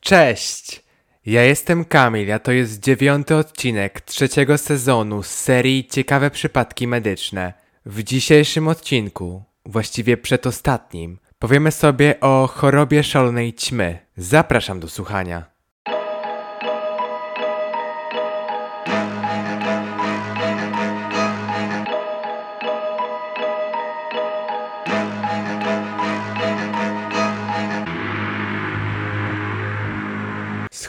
Cześć! Ja jestem Kamil, a to jest dziewiąty odcinek trzeciego sezonu z serii Ciekawe Przypadki Medyczne. W dzisiejszym odcinku, właściwie przedostatnim, powiemy sobie o chorobie szalonej ćmy. Zapraszam do słuchania.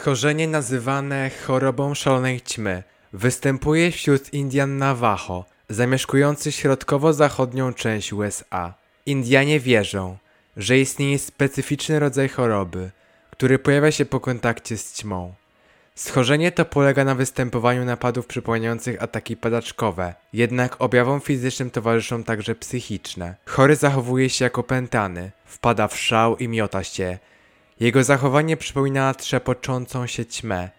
Schorzenie nazywane chorobą szalonej ćmy występuje wśród Indian Navajo, zamieszkujących środkowo-zachodnią część USA. Indianie wierzą, że istnieje specyficzny rodzaj choroby, który pojawia się po kontakcie z ćmą. Schorzenie to polega na występowaniu napadów przypominających ataki padaczkowe, jednak objawom fizycznym towarzyszą także psychiczne. Chory zachowuje się jako pętany, wpada w szał i miota się, jego zachowanie przypomina trzepoczącą się ćmę,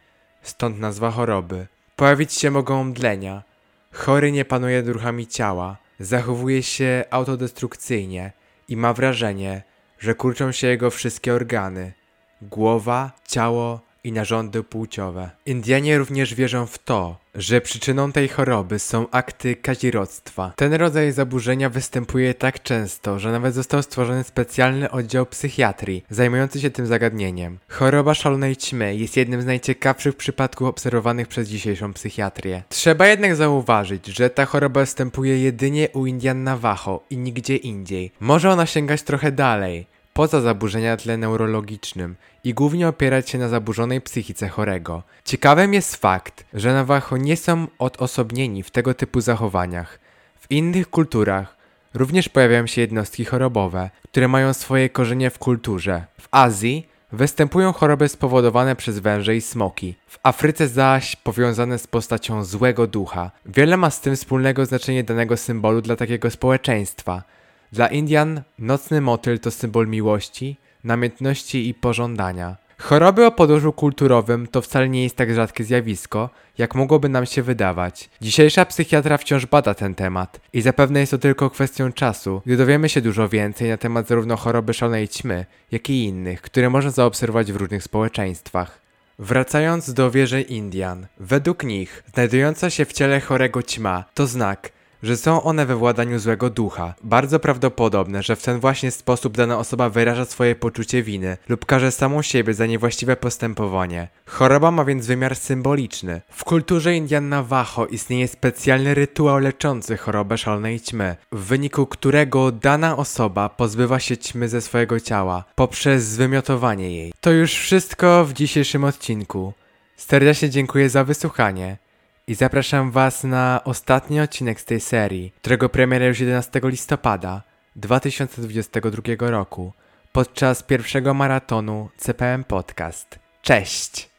stąd nazwa choroby. Pojawić się mogą mdlenia. Chory nie panuje ruchami ciała, zachowuje się autodestrukcyjnie i ma wrażenie, że kurczą się jego wszystkie organy głowa, ciało i narządy płciowe. Indianie również wierzą w to, że przyczyną tej choroby są akty kazirodztwa. Ten rodzaj zaburzenia występuje tak często, że nawet został stworzony specjalny oddział psychiatrii zajmujący się tym zagadnieniem. Choroba szalonej ćmy jest jednym z najciekawszych przypadków obserwowanych przez dzisiejszą psychiatrię. Trzeba jednak zauważyć, że ta choroba występuje jedynie u Indian Navajo i nigdzie indziej. Może ona sięgać trochę dalej, poza zaburzenia tle neurologicznym i głównie opierać się na zaburzonej psychice chorego. Ciekawym jest fakt, że Navajo nie są odosobnieni w tego typu zachowaniach. W innych kulturach również pojawiają się jednostki chorobowe, które mają swoje korzenie w kulturze. W Azji występują choroby spowodowane przez węże i smoki. W Afryce zaś powiązane z postacią złego ducha. Wiele ma z tym wspólnego znaczenie danego symbolu dla takiego społeczeństwa. Dla Indian nocny motyl to symbol miłości, namiętności i pożądania. Choroby o podłożu kulturowym to wcale nie jest tak rzadkie zjawisko, jak mogłoby nam się wydawać. Dzisiejsza psychiatra wciąż bada ten temat i zapewne jest to tylko kwestią czasu, gdy dowiemy się dużo więcej na temat zarówno choroby szalonej ćmy, jak i innych, które można zaobserwować w różnych społeczeństwach. Wracając do wierzeń Indian, według nich znajdująca się w ciele chorego ćma to znak, że są one we władaniu złego ducha. Bardzo prawdopodobne, że w ten właśnie sposób dana osoba wyraża swoje poczucie winy lub karze samą siebie za niewłaściwe postępowanie. Choroba ma więc wymiar symboliczny. W kulturze Indian Navajo istnieje specjalny rytuał leczący chorobę szalonej ćmy, w wyniku którego dana osoba pozbywa się ćmy ze swojego ciała poprzez zwymiotowanie jej. To już wszystko w dzisiejszym odcinku. Serdecznie dziękuję za wysłuchanie i zapraszam Was na ostatni odcinek z tej serii, którego premiera już 11 listopada 2022 roku podczas pierwszego maratonu CPM Podcast. Cześć!